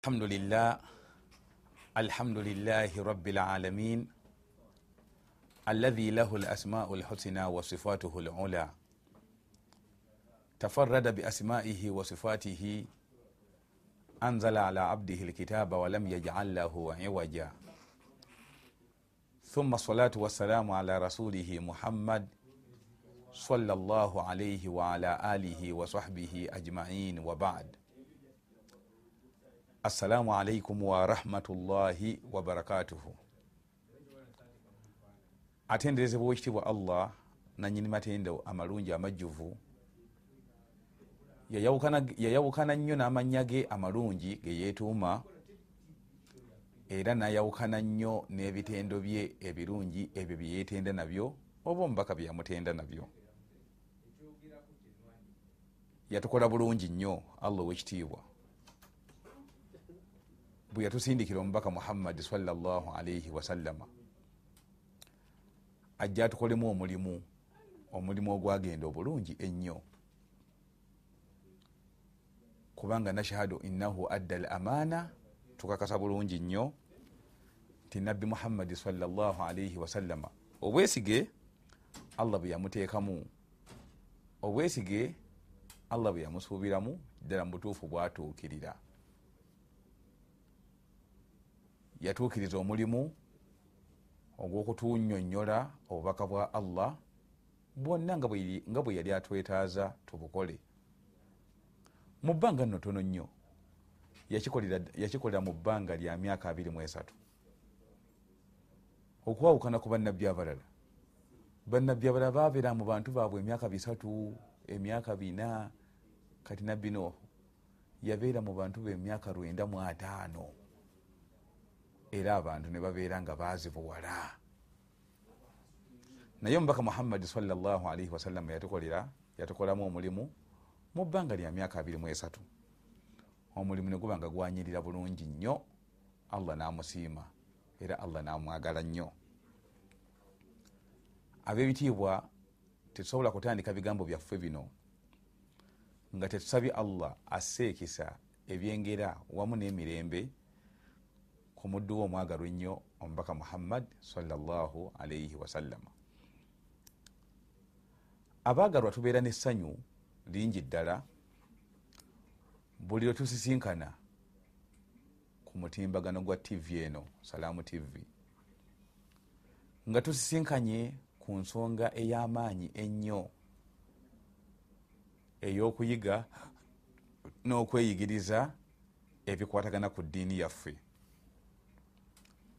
الحمد لله الحمد لله رب العالمين الذي له الأسماء الحسنى وصفاته العلى تفرد بأسمائه وصفاته أنزل على عبده الكتاب ولم يجعل له عوجا ثم الصلاة والسلام على رسوله محمد صلى الله عليه وعلى آله وصحبه أجمعين وبعد assalamu alaikum warahmatullahi wabarakatuhu atenderezebwa owekitiibwa allah nanyini matendo amalungi amajjuvu. Yayawukana nnyo n'amanya ge amalungi geyetuuma era nayawukana nnyo n'ebitendo bye ebirungi ebyo byeyetenda nabyo oba omubaka byeyamutenda nabyo. Yatukola bulungi nnyo allah owekitiibwa bwe yatusindikira omubaka muhammadi salllahalaihi wasallama ajja atukolemu omulimu omulimu ogwagenda obulungi ennyo. Kubanga nashhadu innahu adda al amaana tukakasa bulungi nnyo. Nti nabbi muhammadi salllahalaihi wasallama obwesige allah bwe yamuteekamu. Obwesige allah bwe yamusuubiramu ddala mu butuufu bwatuukirira yatuukiriza omulimu ogwokutunyonyola obubaka bwa allah bwonna nga bwe yali atwetaaza tubukole. Mu bbanga nno tono nnyo yakikolera mu bbanga lya myaka 23 okwawukana ku bannabbi abalala. Bannabbi abalala babeera mu bantu baabwe emyaka bisatu emyaka bina. Kati nabbi noohu yabeera mu bantu be emyaka lwenda mu ataano era abantu ne babeera nga bazibuwala naye omubaka muhammadi salllahalaihi wasallama yatukolera yatukolamu omulimu mu bbanga lya myaka 23 omulimu ne guba nga gwanyirira bulungi nnyo allah namusiima era allah namwagala nnyo. Ab'ebitiibwa tetusobola kutandika bigambo byaffe bino. Nga tetusabye allah asse ekisa ebyengera wamu n'emirembe ku muddu we omwagalwa ennyo omubaka muhammad sallallahu alaihi wasallama abaagalwa tubeera n'essanyu lingi ddala buli lwe tusisinkana ku mutimbagano gwa tv eno salaamu tv nga tusisinkanye ku nsonga ey'amaanyi ennyo ey'okuyiga n'okweyigiriza ebikwatagana ku ddiini yaffe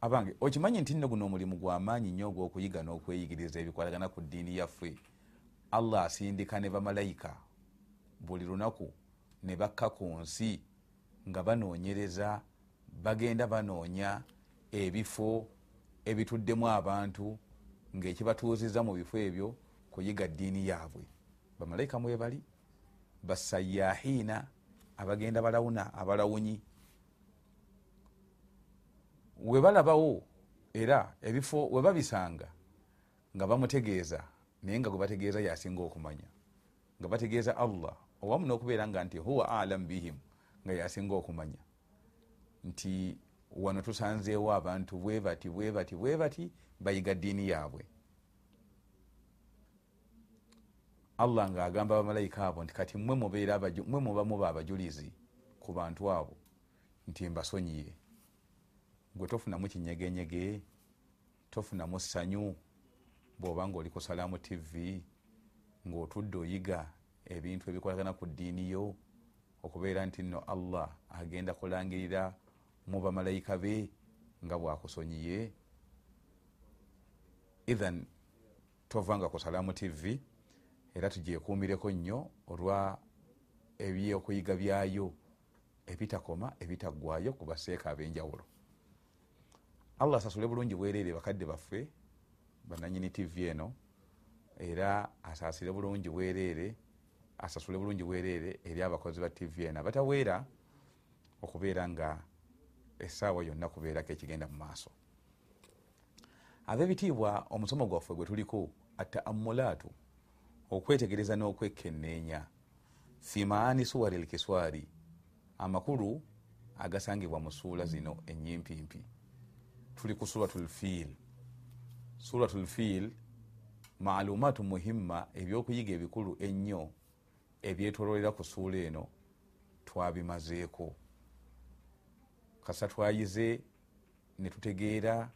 abange okimanyi nti nno guno omulimu gwamaanyi nnyo ogw'okuyiga n'okweyigiriza ebikwatagana ku ddiini yaffe. Allah asindika ne bamalayika buli lunaku ne bakka ku nsi nga banoonyereza bagenda banoonya ebifo ebituddemu abantu ngaekibatuuziza mu bifo ebyo kuyiga ddiini yaabwe. Bamalayika mwebali basayahiina abagenda balawuna abalawunyi webalabawo era ebifo webabisanga nga bamutegeeza naye nga gwebategeeza yasinga okumanya. Nga bategeeza allah owamu nokubeera nga nti huwa alamu bihim nga yasinga okumanya. Nti wano tusanzeewo abantu bwebati bwebati bwebati bayiga ddiini yaabwe. Allah nga agamba abamalayika abo nti kati mwe mwe muba muba abajulizi ku bantu abo. Nti mbasonyiye gwe tofunamu kinyegenyege tofunamu ssanyu bwoba nga oli ku salaamu tv ngaotudde oyiga ebintu ebikolagana ku ddiini yo okubeera nti nno allah agenda kulangirira mu bamalayika be nga bwakusonyiye. Ithan tovanga ku salaamu tv era tugyekuumireko nnyo olwa ebyokuyiga byayo ebitakoma ebitaggwayo ku baseeka ab'enjawulo allah asasule bulungi bwereere bakadde baffe bananyini tv eno era asasire bulungi bwereere asasule bulungi bwereere eri abakozi ba tv eno abataweera okubeera nga essaawa yonna kubeerako ekigenda mu maaso. Ab'ebitiibwa omusomo gwaffe gwe tuliko ataamulaatu okwetegereza n'okwekenneenya. Fi maani suwari lkiswari amakulu agasangibwa mu suula zino enyimpimpi tuli ku suratul fiil suratul fiil maalumaatu muhimma ebyokuyiga ebikulu ennyo ebyetololera ku suula eno twabimazeeko. Kasa twayize ne tutegeera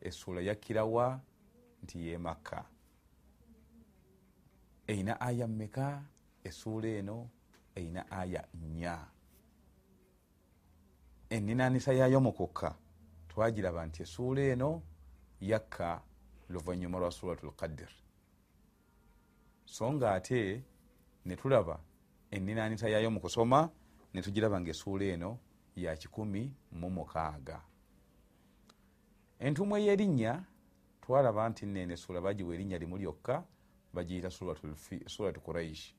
essuula yakkirawa nti yemakka eyina aya mmeka? Essuula eno eyina aya nnya. Eninanisa yayo mukukka twagiraba nti essuula eno yakka luvanyuma lwa suratu lqadir so nga ate netulaba eninanisa yayo mukusoma netugiraba nga essuula eno ya kikumi mu mukaaga. Entumu eyerinnya twalaba nti nene essuula bagiwa erinnya limu lyokka bagiyita suratu kuraishi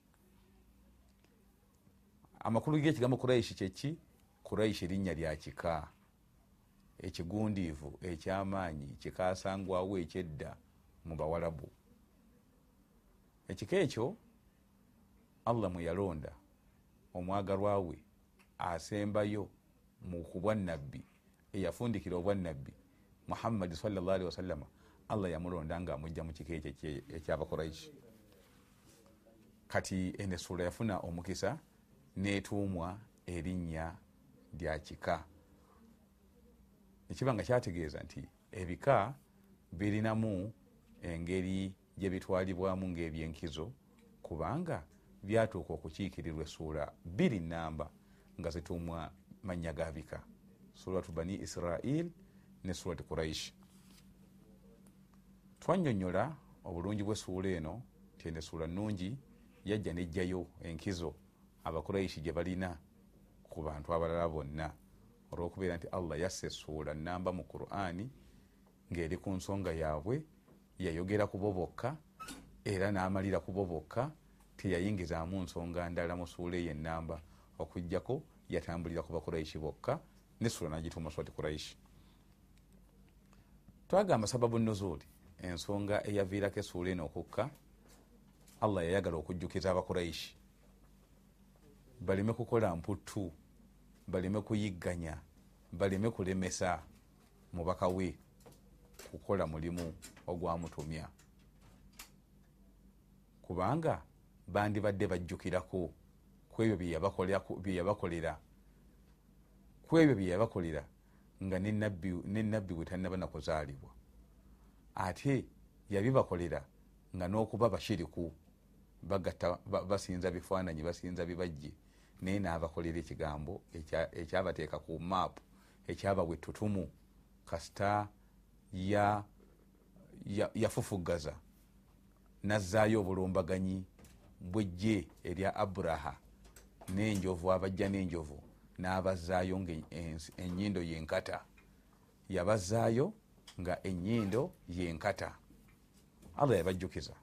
amakulu gekigambo kuraishi kyeki kuraishi erinnya lyakika ekigundiivu ekyamaanyi kikasangwawo ekyedda mu bawalabu ekika ekyo allah mwe yalonda omwagalwa we asembayo mu kubwanabbi eyafundikira obwanabbi muhammadi salli wasallama allah yamulonda nga amujja mu kika ekyo ekyabakuraishi kati enesula yafuna omukisa netuumwa erinnya lya kika ekiba nga kyategeeza nti ebika birinamu engeri gyebitwalibwamu ngaebyenkizo kubanga byatuuka okukiikirirwa essuula biri namba nga zituumwa mannya ga bika. Suratu bani israil ne surati kuraish twanyonyola obulungi bwessuula eno nti eno essuula nungi yajja nejjayo enkizo abakuraishi gye balina ku bantu abalala bonna olwokubeera nti allah yasse essuula namba mu qurani ngaeri ku nsonga yaabwe yayogera kubo bokka era n'amalira kubo bokka teyayingizaamu nsonga ndala mu suula eyo enamba okugjako yatambulira ku bakuraishi bokka nesula nagituuma swati kuraishi twagamba sababu nuzuuli ensonga eyaviirako essuula eno okukka allah yayagala okujjukiza abakuraishi. Baleme kukola mputtu baleme kuyigganya baleme kulemesa mubaka we kukola mulimu ogwamutumya. Kubanga bandibadde bajjukirako kwebyo byeyabakolera kwebyo byeyabakolera nga nenabbi bwe tanaba nakuzaalibwa. Ate yabibakolera nga n'okuba bashiriku bagatta basinza bifaananyi basinza bibajje naye n'abakolera ekigambo ekyabateeka ku maapu ekyabawa ettutumu kasita yafufugaza ya, ya nazzaayo obulumbaganyi bwejje erya aburaha n'enjovu abajja n'enjovu n'abazaayo nga enyindo yenkata. Yabazaayo nga enyindo yenkata. Allah yabajjukiza.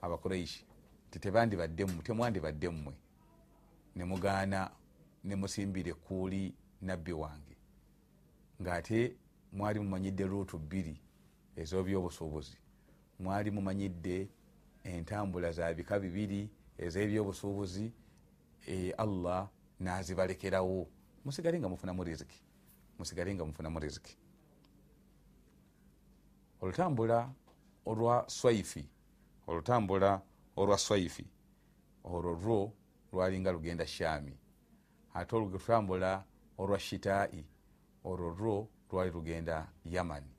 Abakuraishi ti tebandibaddemu temwandibadde mmwe nemugaana nemusimbire kuuli nabbi wange. Ngaate mwali mumanyidde luutu bbiri ez'ebyobusuubuzi. Mwali mumanyidde entambula za bika bibiri ez'ebyobusuubuzi e, allah nazibalekerawo. Musigale nga mufunamu riziki. Musigale nga mufunamu riziki. Olutambula olwa swaifi olutambula olwa swaifi olwo lwo lwalinga lugenda shami. Ate olutambula olwa shitaai olwo lwo lwali lugenda yamani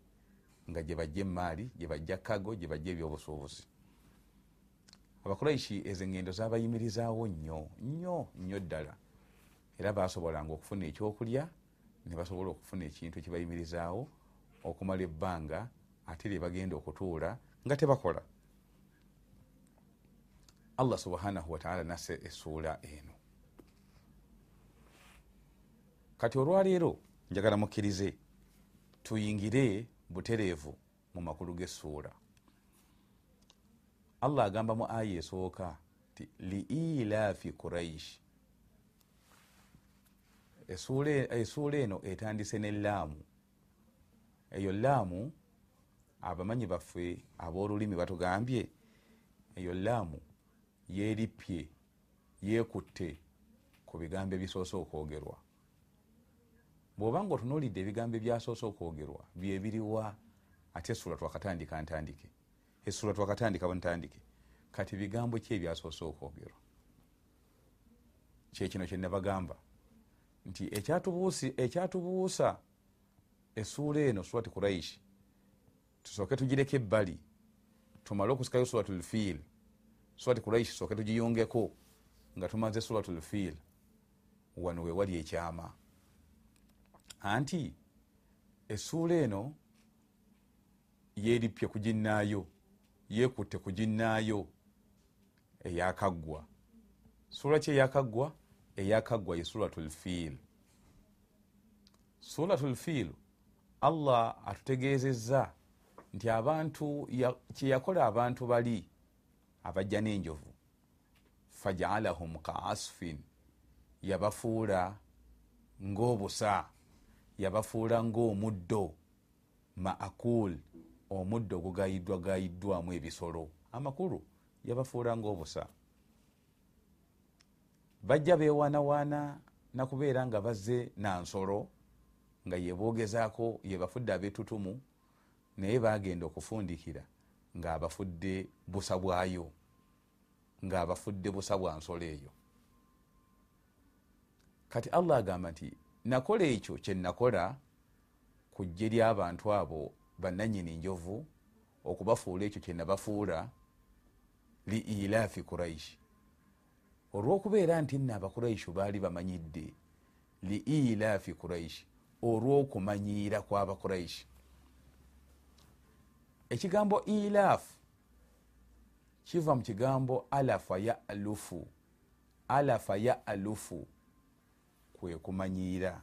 nga gyebajja emaali gyebajja kago gyebajja ebyobusuubuzi. Abakuraishi ezo engendo zabayimirizaawo nnyo nnyo nnyo ddala. Era basobolanga okufuna ekyokulya ne basobola okufuna ekintu kibayimirizaawo okumala ebbanga ate lyebagenda okutuula nga tebakola allah subhanahu wataala nasse essuula eno. Kati olwaleero njagala mukkirize tuyingire butereevu mu makulu g'essuula. Allah agamba mu aya esooka ti liilaafi kuraishi essuula eno etandise ne laamu. Eyo laamu abamanyi baffe ab'olulimi batugambye eyo laamu yeeripye yeekutte ku bigambo ebisoose okwogerwa. Bwobanga otunuulidde ebigambo ebyasoose okwogerwa byebiriwa ate essula twakatandika ntandike essula twakatandika ntandike kati bigambo ki ebyasoose okwogerwa? Kyekino kyenabagamba nti ekyatubuusa essuula eno surat kuraishi tusooke tugireko ebbali tumale okusikayo suratul fiil surat kuraishi tusooke tugiyongeko nga tumaze suratul fiil wano wewali ekyama anti essuula eno yeripye kuginnaayo yekutte kuginnaayo eyakaggwa suula ki eyakaggwa eyakaggwa ye suratul fiil suratul fiil allah atutegeezezza nti abantu kyeyakola abantu bali abajja n'enjovu. Fajaalahum kaasfin. Yabafuula ng'obusa. Yabafuula ng'omuddo. Maakul omuddo ogugayiddwa gayiddwamu ebisolo. Amakulu yabafuula ng'obusa. Bajja bewaanawaana nakubeera nga bazze nansolo nga yebogezaako yebafudde abetutumu naye bagenda okufundikira ngaabafudde busa bwayo ngaabafudde busa bwa nsolo eyo. Kati allah agamba nti nakola ekyo kyenakola ku ggye ly'abantu abo bannanyini njovu okubafuula ekyo kyenabafuula li ilaafi kuraishi olwokubeera nti nno abakuraishu baali bamanyidde li ilaafi kuraishi olwokumanyiira kw'abakuraishi ekigambo ilaafu kiva mu kigambo alafa ya alufu. Alafa ya alufu. Kwe kumanyiira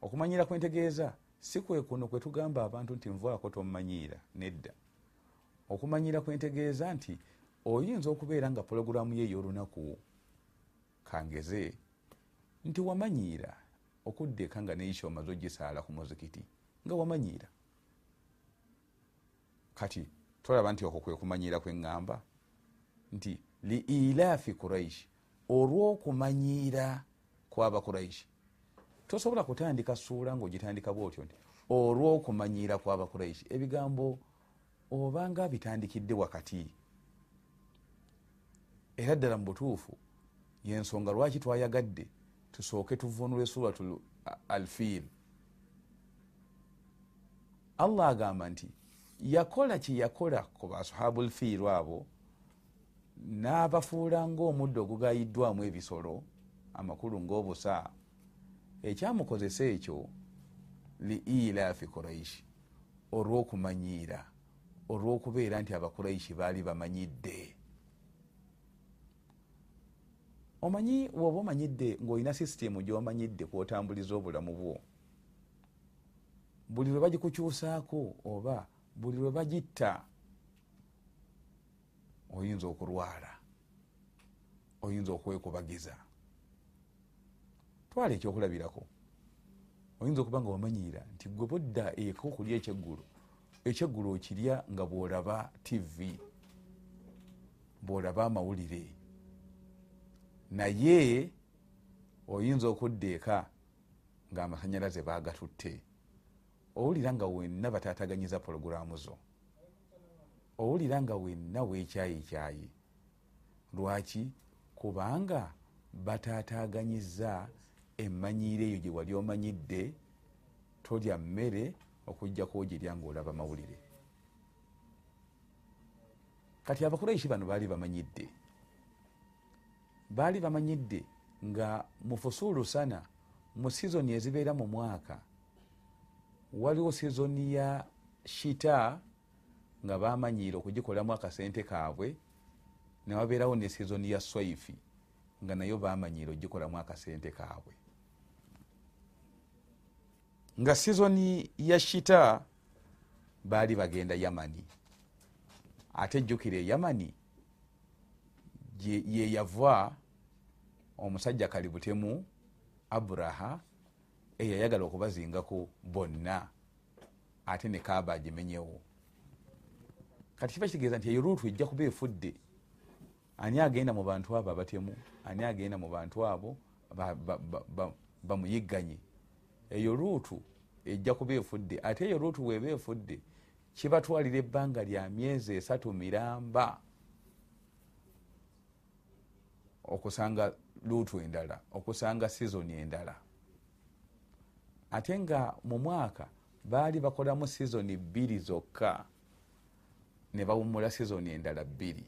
okumanyiira kwentegeeza si kwe kuno kwe tugamba abantu nti nvaako tomumanyiira nedda. Okumanyiira kwentegeeza nti oyinza okubeera nga pologulamu ye ey'olunaku kangeze nti wamanyiira okudda eka nga neisha omaze ogisaala ku muzikiti nga wamanyiira kati tolaba nti okwo kwe kumanyiira kweŋŋamba nti liilaafi kuraishi olw'okumanyiira kw'abakuraishi tosobola kutandika suula ngaogitandika bwotyo nti olw'okumanyiira kw'abakuraishi ebigambo obanga bitandikidde wakati. Era ddala mu butuufu yensonga lwaki twayagadde tusooke tuvunula suratu alfiil. Allah agamba nti yakola kyeyakola ku bashabu lfiiru abo n'abafuula ngaomuddo ogugayiddwamu ebisolo amakulu ngaobusa ekyamukozesa ekyo liilaafi kuraishi olw'okumanyiira olw'okubeera nti abakuraishi baali bamanyidde. Omanyi woba omanyidde ngaolina sisitemu gyomanyidde kwotambuliza obulamu bwo buli lwe bagikukyusaako oba buli lwe bagitta oyinza okulwala oyinza okwekubagiza. Twala ekyokulabirako. Oyinza okuba nga wamanyiira nti gwe budda eka okulya ekyeggulu ekyeggulu okirya nga bwolaba tivi bwolaba amawulire. Naye oyinza okudda eka nga amasanyalaze bagatutte owulira nga wenna batataganyiza pologulamu zo. Owulira nga wenna wekyayikyayi lwaki? Kubanga batataganyiza emanyiiro eyo gye wali omanyidde tolya mmere okujjako ogirya ngaolaba mawulire. Kati abakuraishi bano baali bamanyidde. Baali bamanyidde nga mu fusuulu sana mu sizoni ezibeera mu mwaka waliwo sizoni ya shita nga bamanyiire okugikolamu akasente kaabwe newabeerawo ne sizoni ya swaifi nga nayo bamanyiire okugikolamu akasente kaabwe. Nga sizoni ya shita baali bagenda yamani ate ejjukira eyamani yeyava omusajja kalibutemu aburaha eyayagala okubazingako bonna ate ne kaaba agimenyewo kati kiba kitegeeza nti eyo luutu ejja kuba efudde. Ani agenda mu bantu abo abatemu? Ani agenda mu bantu abo bamuyigganye? Eyo luutu ejja kuba efudde. Ate eyo luutu weeba efudde kibatwalira ebbanga lya myezi esatu miramba okusanga luutu endala okusanga sizoni endala ate nga mu mwaka baali bakolamu sizoni bbiri zokka ne bawummula sizoni endala bbiri.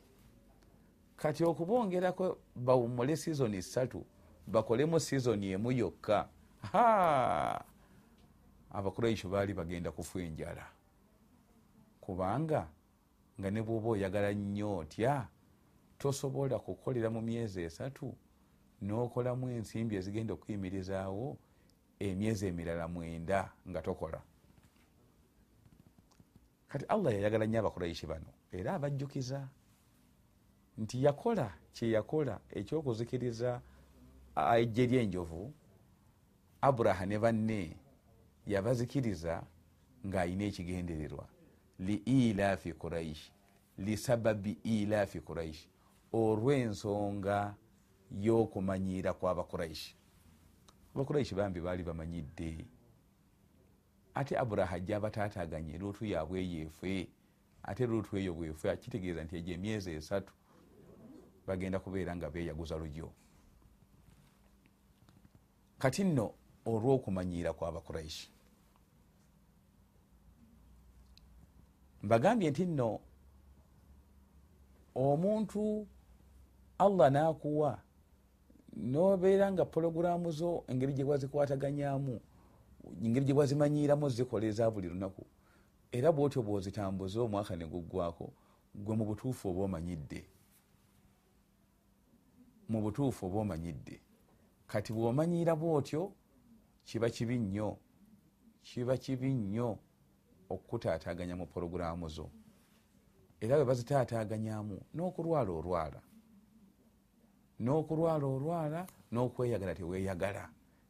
Kati okubongerako bawummule sizoni ssatu bakolemu sizoni emu yokka. Abakuraishi baali bagenda kufa enjala. Kubanga nga ne bwoba oyagala nnyo otya tosobola kukolera mu myezi esatu n'okolamu ensimbi ezigenda okuyimirizaawo emyezi emirala mwenda nga tokola. Kati allah yayagala nnyo abakuraishi bano era abajjukiza nti yakola kyeyakola ekyokuzikiriza ejje ryenjovu aburaha ne banne yabazikiriza ng'ayina ekigendererwa. Liilafi kuraishi lisababi ilafi kuraishi olw'ensonga y'okumanyiira kw'abakuraishi abakuraishi bambi baali bamanyidde. Ate aburaha ajja abataataganye luutu yaabwe yeefe ate luutu eyo bwefe kitegeeza nti egyo emyezi esatu bagenda kubeera nga beeyaguza lujyo kati nno olw'okumanyiira kw'abakuraishi mbagambye nti nno omuntu allah n'akuwa nobeera nga pologulamu zo engeri gye wazikwataganyamu engeri gye wazimanyiiramu zikola eza buli lunaku. Era bwotyo bwozitambuza omwaka ne guggwako gwe mu butuufu oba omanyidde. Mu butuufu oba omanyidde. Kati bwomanyiira bwotyo kiba kibi nnyo kiba kibi nnyo okukutaataganya mu pologulamu zo. Era bwe bazitaataganyamu n'okulwala olwala n'okulwala olwala n'okweyagala teweeyagala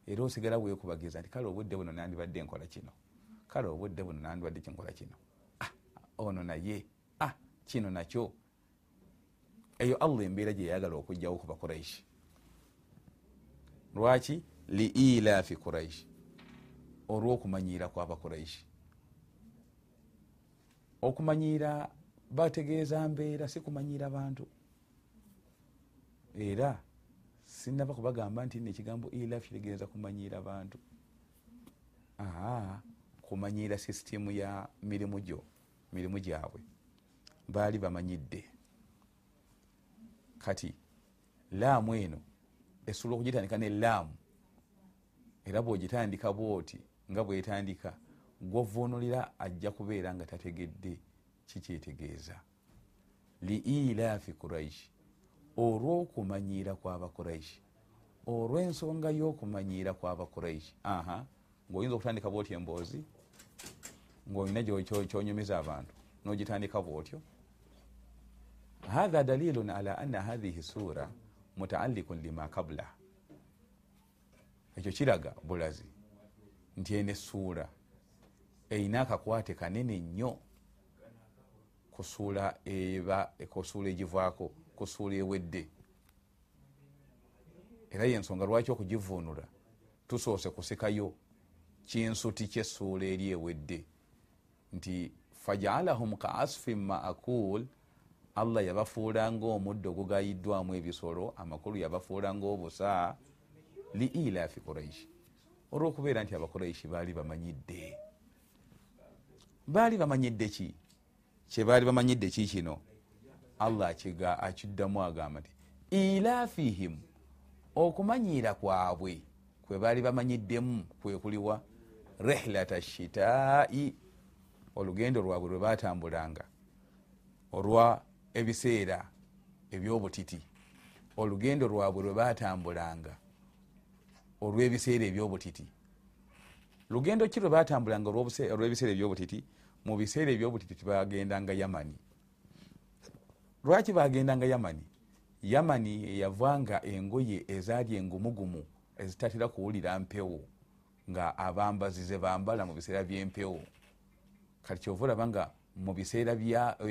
era osigala weekubagiza nti kale obudde buno nandibadde nkola kino. Kale obudde buno nandibadde kinkola kino? Ah, ono naye. Ah, kino nakyo. Eyo allah embeera gye yayagala okugjawo ku bakuraishi lwaki? Liilafi kuraishi olw'okumanyiira kw'abakuraishi okumanyiira bategeeza mbeera si kumanyiira bantu era sinaba kubagamba nti nekigambo ilaf kitegeeza kumanyiira bantu kumanyiira sisitimu ya mirimu gyo mirimu gyabwe. Baali bamanyidde. Kati laamu eno esobola okugitandika ne laamu era bwogitandika bwoti nga bwetandika gwovunulira ajja kubeera nga tategedde kikyetegeeza. Liilafi kuraishi olw'okumanyiira kw'abakuraishi olw'ensonga y'okumanyiira kw'abakuraishi ngaoyinza okutandika bwotyo emboozi ngaolina kyonyumiza abantu nogitandika bwotyo. Hatha dalilun ala anna hathihi sura mutaalikun lima kabla ekyo kiraga bulazi nti ene essuula erina akakwate kanene nnyo kusuula eba kusuula egivaako kusuula ewedde. Era yensonga lwaki okugivuunula? Tusoose kusikayo kinsuti kyessuula eri ewedde. Nti fajaalahum ka asfin maakul allah yabafuula ngaomuddo ogugayiddwamu ebisolo amakulu yabafuula ngaobusa liilafi kuraishi olwokubeera nti abakuraishi baali bamanyidde. Baali bamanyidde ki? Kyebaali bamanyidde ki kino allah akiddamu agamba nti ilafihim okumanyiira kwabwe kwe baali bamanyiddemu kwekuliwa rihlata shitaai olugendo lwabwe lwe batambulanga olwa ebiseera ebyobutiti. Olugendo lwabwe lwe batambulanga olwebiseera ebyobutiti. Lugendo ki lwe batambulanga olwebiseera ebyobutiti? Mu biseera ebyobutiti tibagendanga yamani lwaki bagendanga yamani? Yamani eyavanga engoye ezaali engumugumu ezitatera kuwulira mpewo nga abambazi zebambala mu biseera byempewo. Kati kyova olaba nga mu biseera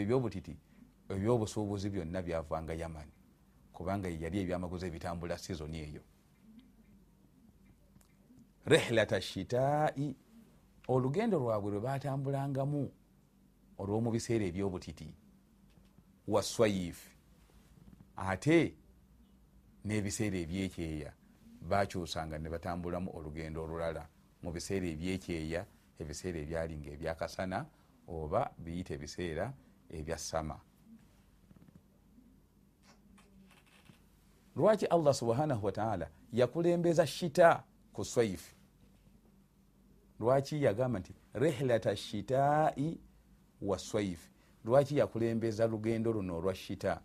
ebyobutiti ebyobusuubuzi byonna byavanga yamani kubanga yali ebyamaguzi ebitambula sizoni eyo. Rihlata shitaai olugendo lwabwe lwe batambulangamu olwomu biseera ebyobutiti waswayif ate n'ebiseera ebyekyeya bakyusanga ne batambulamu olugendo olulala mu biseera ebyekyeya ebiseera ebyalinga ebyakasana oba biyita ebiseera ebya sama lwaki allah subhanahu wataala yakulembeza shita ku swaifu lwaki yagamba nti rihlata shitaai wa swaifu lwaki yakulembeza lugendo luno olwa shita?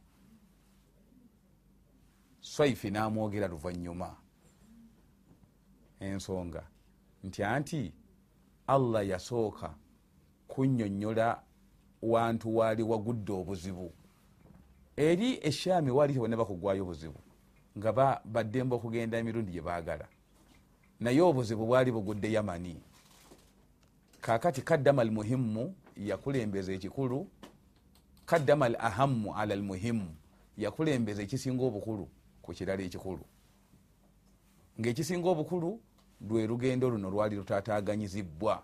Swaifi namwogera luvanyuma ensonga. Nti anti allah yasooka kunyonyola wantu waali wagudde obuzibu. Eri eshami waali tebonna bakugwayo buzibu nga baddemba okugenda emirundi gyebagala naye obuzibu bwali bugudde yamani. Kakati kaddama al muhimu yakulembeza ekikulu kaddama al ahamu ala al muhimu yakulembeza ekisinga obukulu ku kirala ekikulu. Ngaekisinga obukulu lwe lugendo luno lwali lutataganyizibwa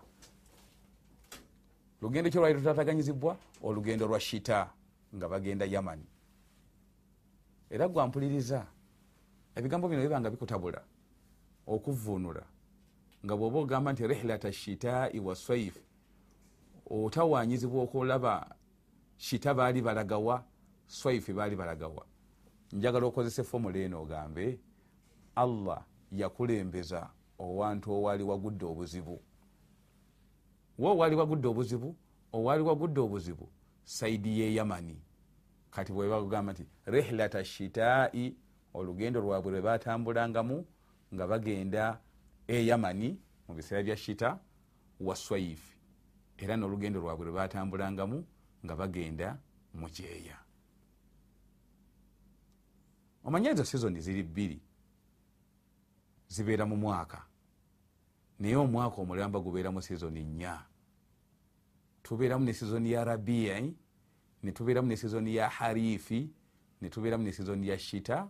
lugendo ki lwali lutataganyizibwa olugendo lwa shita nga bagenda yamani era gwampuliriza ebigambo bino bibanga bikutabula okuvunula nga bwoba ogamba nti rihlata shitaai wa swaif otawanyizibwa okulaba shita baali balagawa swaifi baali balagawa. Njagala okozesa efomula eno ogambe allah yakulembeza owantu owaali wagudde obuzibu. We owaali wagudde obuzibu? Owaali wagudde obuzibu? Saidi ye yamani. Kati bwebagamba nti rihlata shitaai olugendo lwabwe lwe batambulangamu nga bagenda eyamani mu biseera bya shita wa swaifi era n'olugendo lwabwe lwe batambulangamu nga bagenda mu kyeya omanye ezo sizoni ziri bbiri? Zibeera mu mwaka. Naye omwaka omulamba gubeeramu sizoni nnya. Tubeeramu ne sizoni ya rabia netubeeramu ne sizoni ya harifi netubeeramu ne sizoni ya shita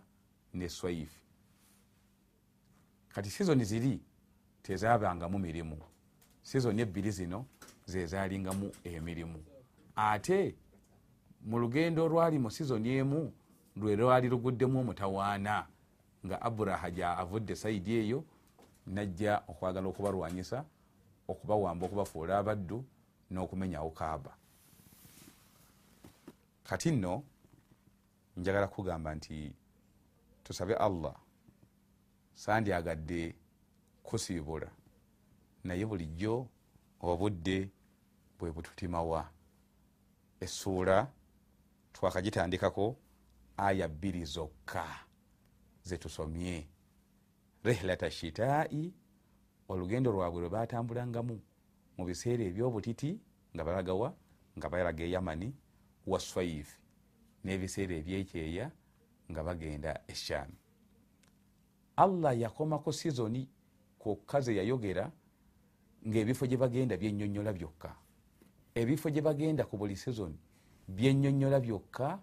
ne swaifi kati sizoni ziri tezabangamu mirimu. Sizoni ebbiri zino zezalingamu emirimu. Ate mu lugendo olwali mu sizoni emu lwe lwali luguddemu omutawaana nga aburaha ja avudde saidi eyo najja okwagala okubalwanyisa okubawamba okubafuula abaddu n'okumenyawo kaaba kati nno njagala kugamba nti tusabe allah sandyagadde kusiibula. Naye bulijjo obudde bwe bututimawa essuula twakagitandikako aya bbiri zokka zetusomye rihlata shitaai olugendo lwabwe lwe batambulangamu mu biseera ebyobutiti nga balagawa nga balaga eyamani wa swaifi n'ebiseera ebyekyeya nga bagenda eshami allah yakomako sizoni kwokka ze yayogera ngaebifo gye bagenda byenyonyola byokka. Ebifo gye bagenda ku buli sizoni byenyonyola byokka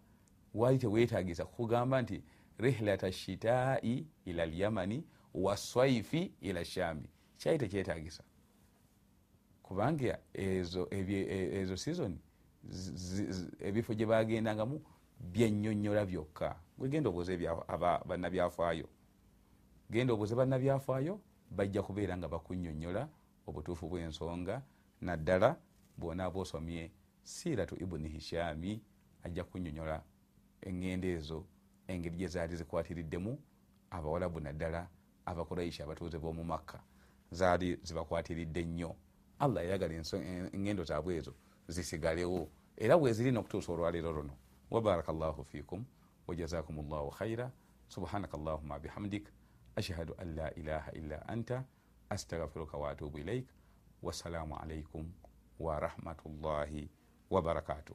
wali tewetagisa kugamba nti rihlata shitaai ila lyamani waswaifi ila shami. Kyali tekyetagisa kubanga ezo, ezo sizoni ebifo gye bagendangamu byenyonyola byokka. Gwegenda obuuze bannabyafaayo. Genda obuuze bannabyafaayo bajja kubeera nga bakunyonyola obutuufu bw'ensonga naddala bwonaaba osomye siratu ibuni hishami ajja kunyonyola eŋŋendo ezo engeri gye zaali zikwatiriddemu abawalabu naddala abakuraishi abatuuze b'omu makka. Zaali zibakwatiridde nnyo. Allah yayagala eŋŋendo zaabwe ezo zisigalewo. Era bweziri nokutuusa olwaleero luno wabaraka llahu fikum wajazakum llahu khaira subhanaka llahuma bihamdik ashhadu an la ilaha illa anta astagfiruka waatubu ilaik wassalamu alaikum warahmatullahi wabarakatuh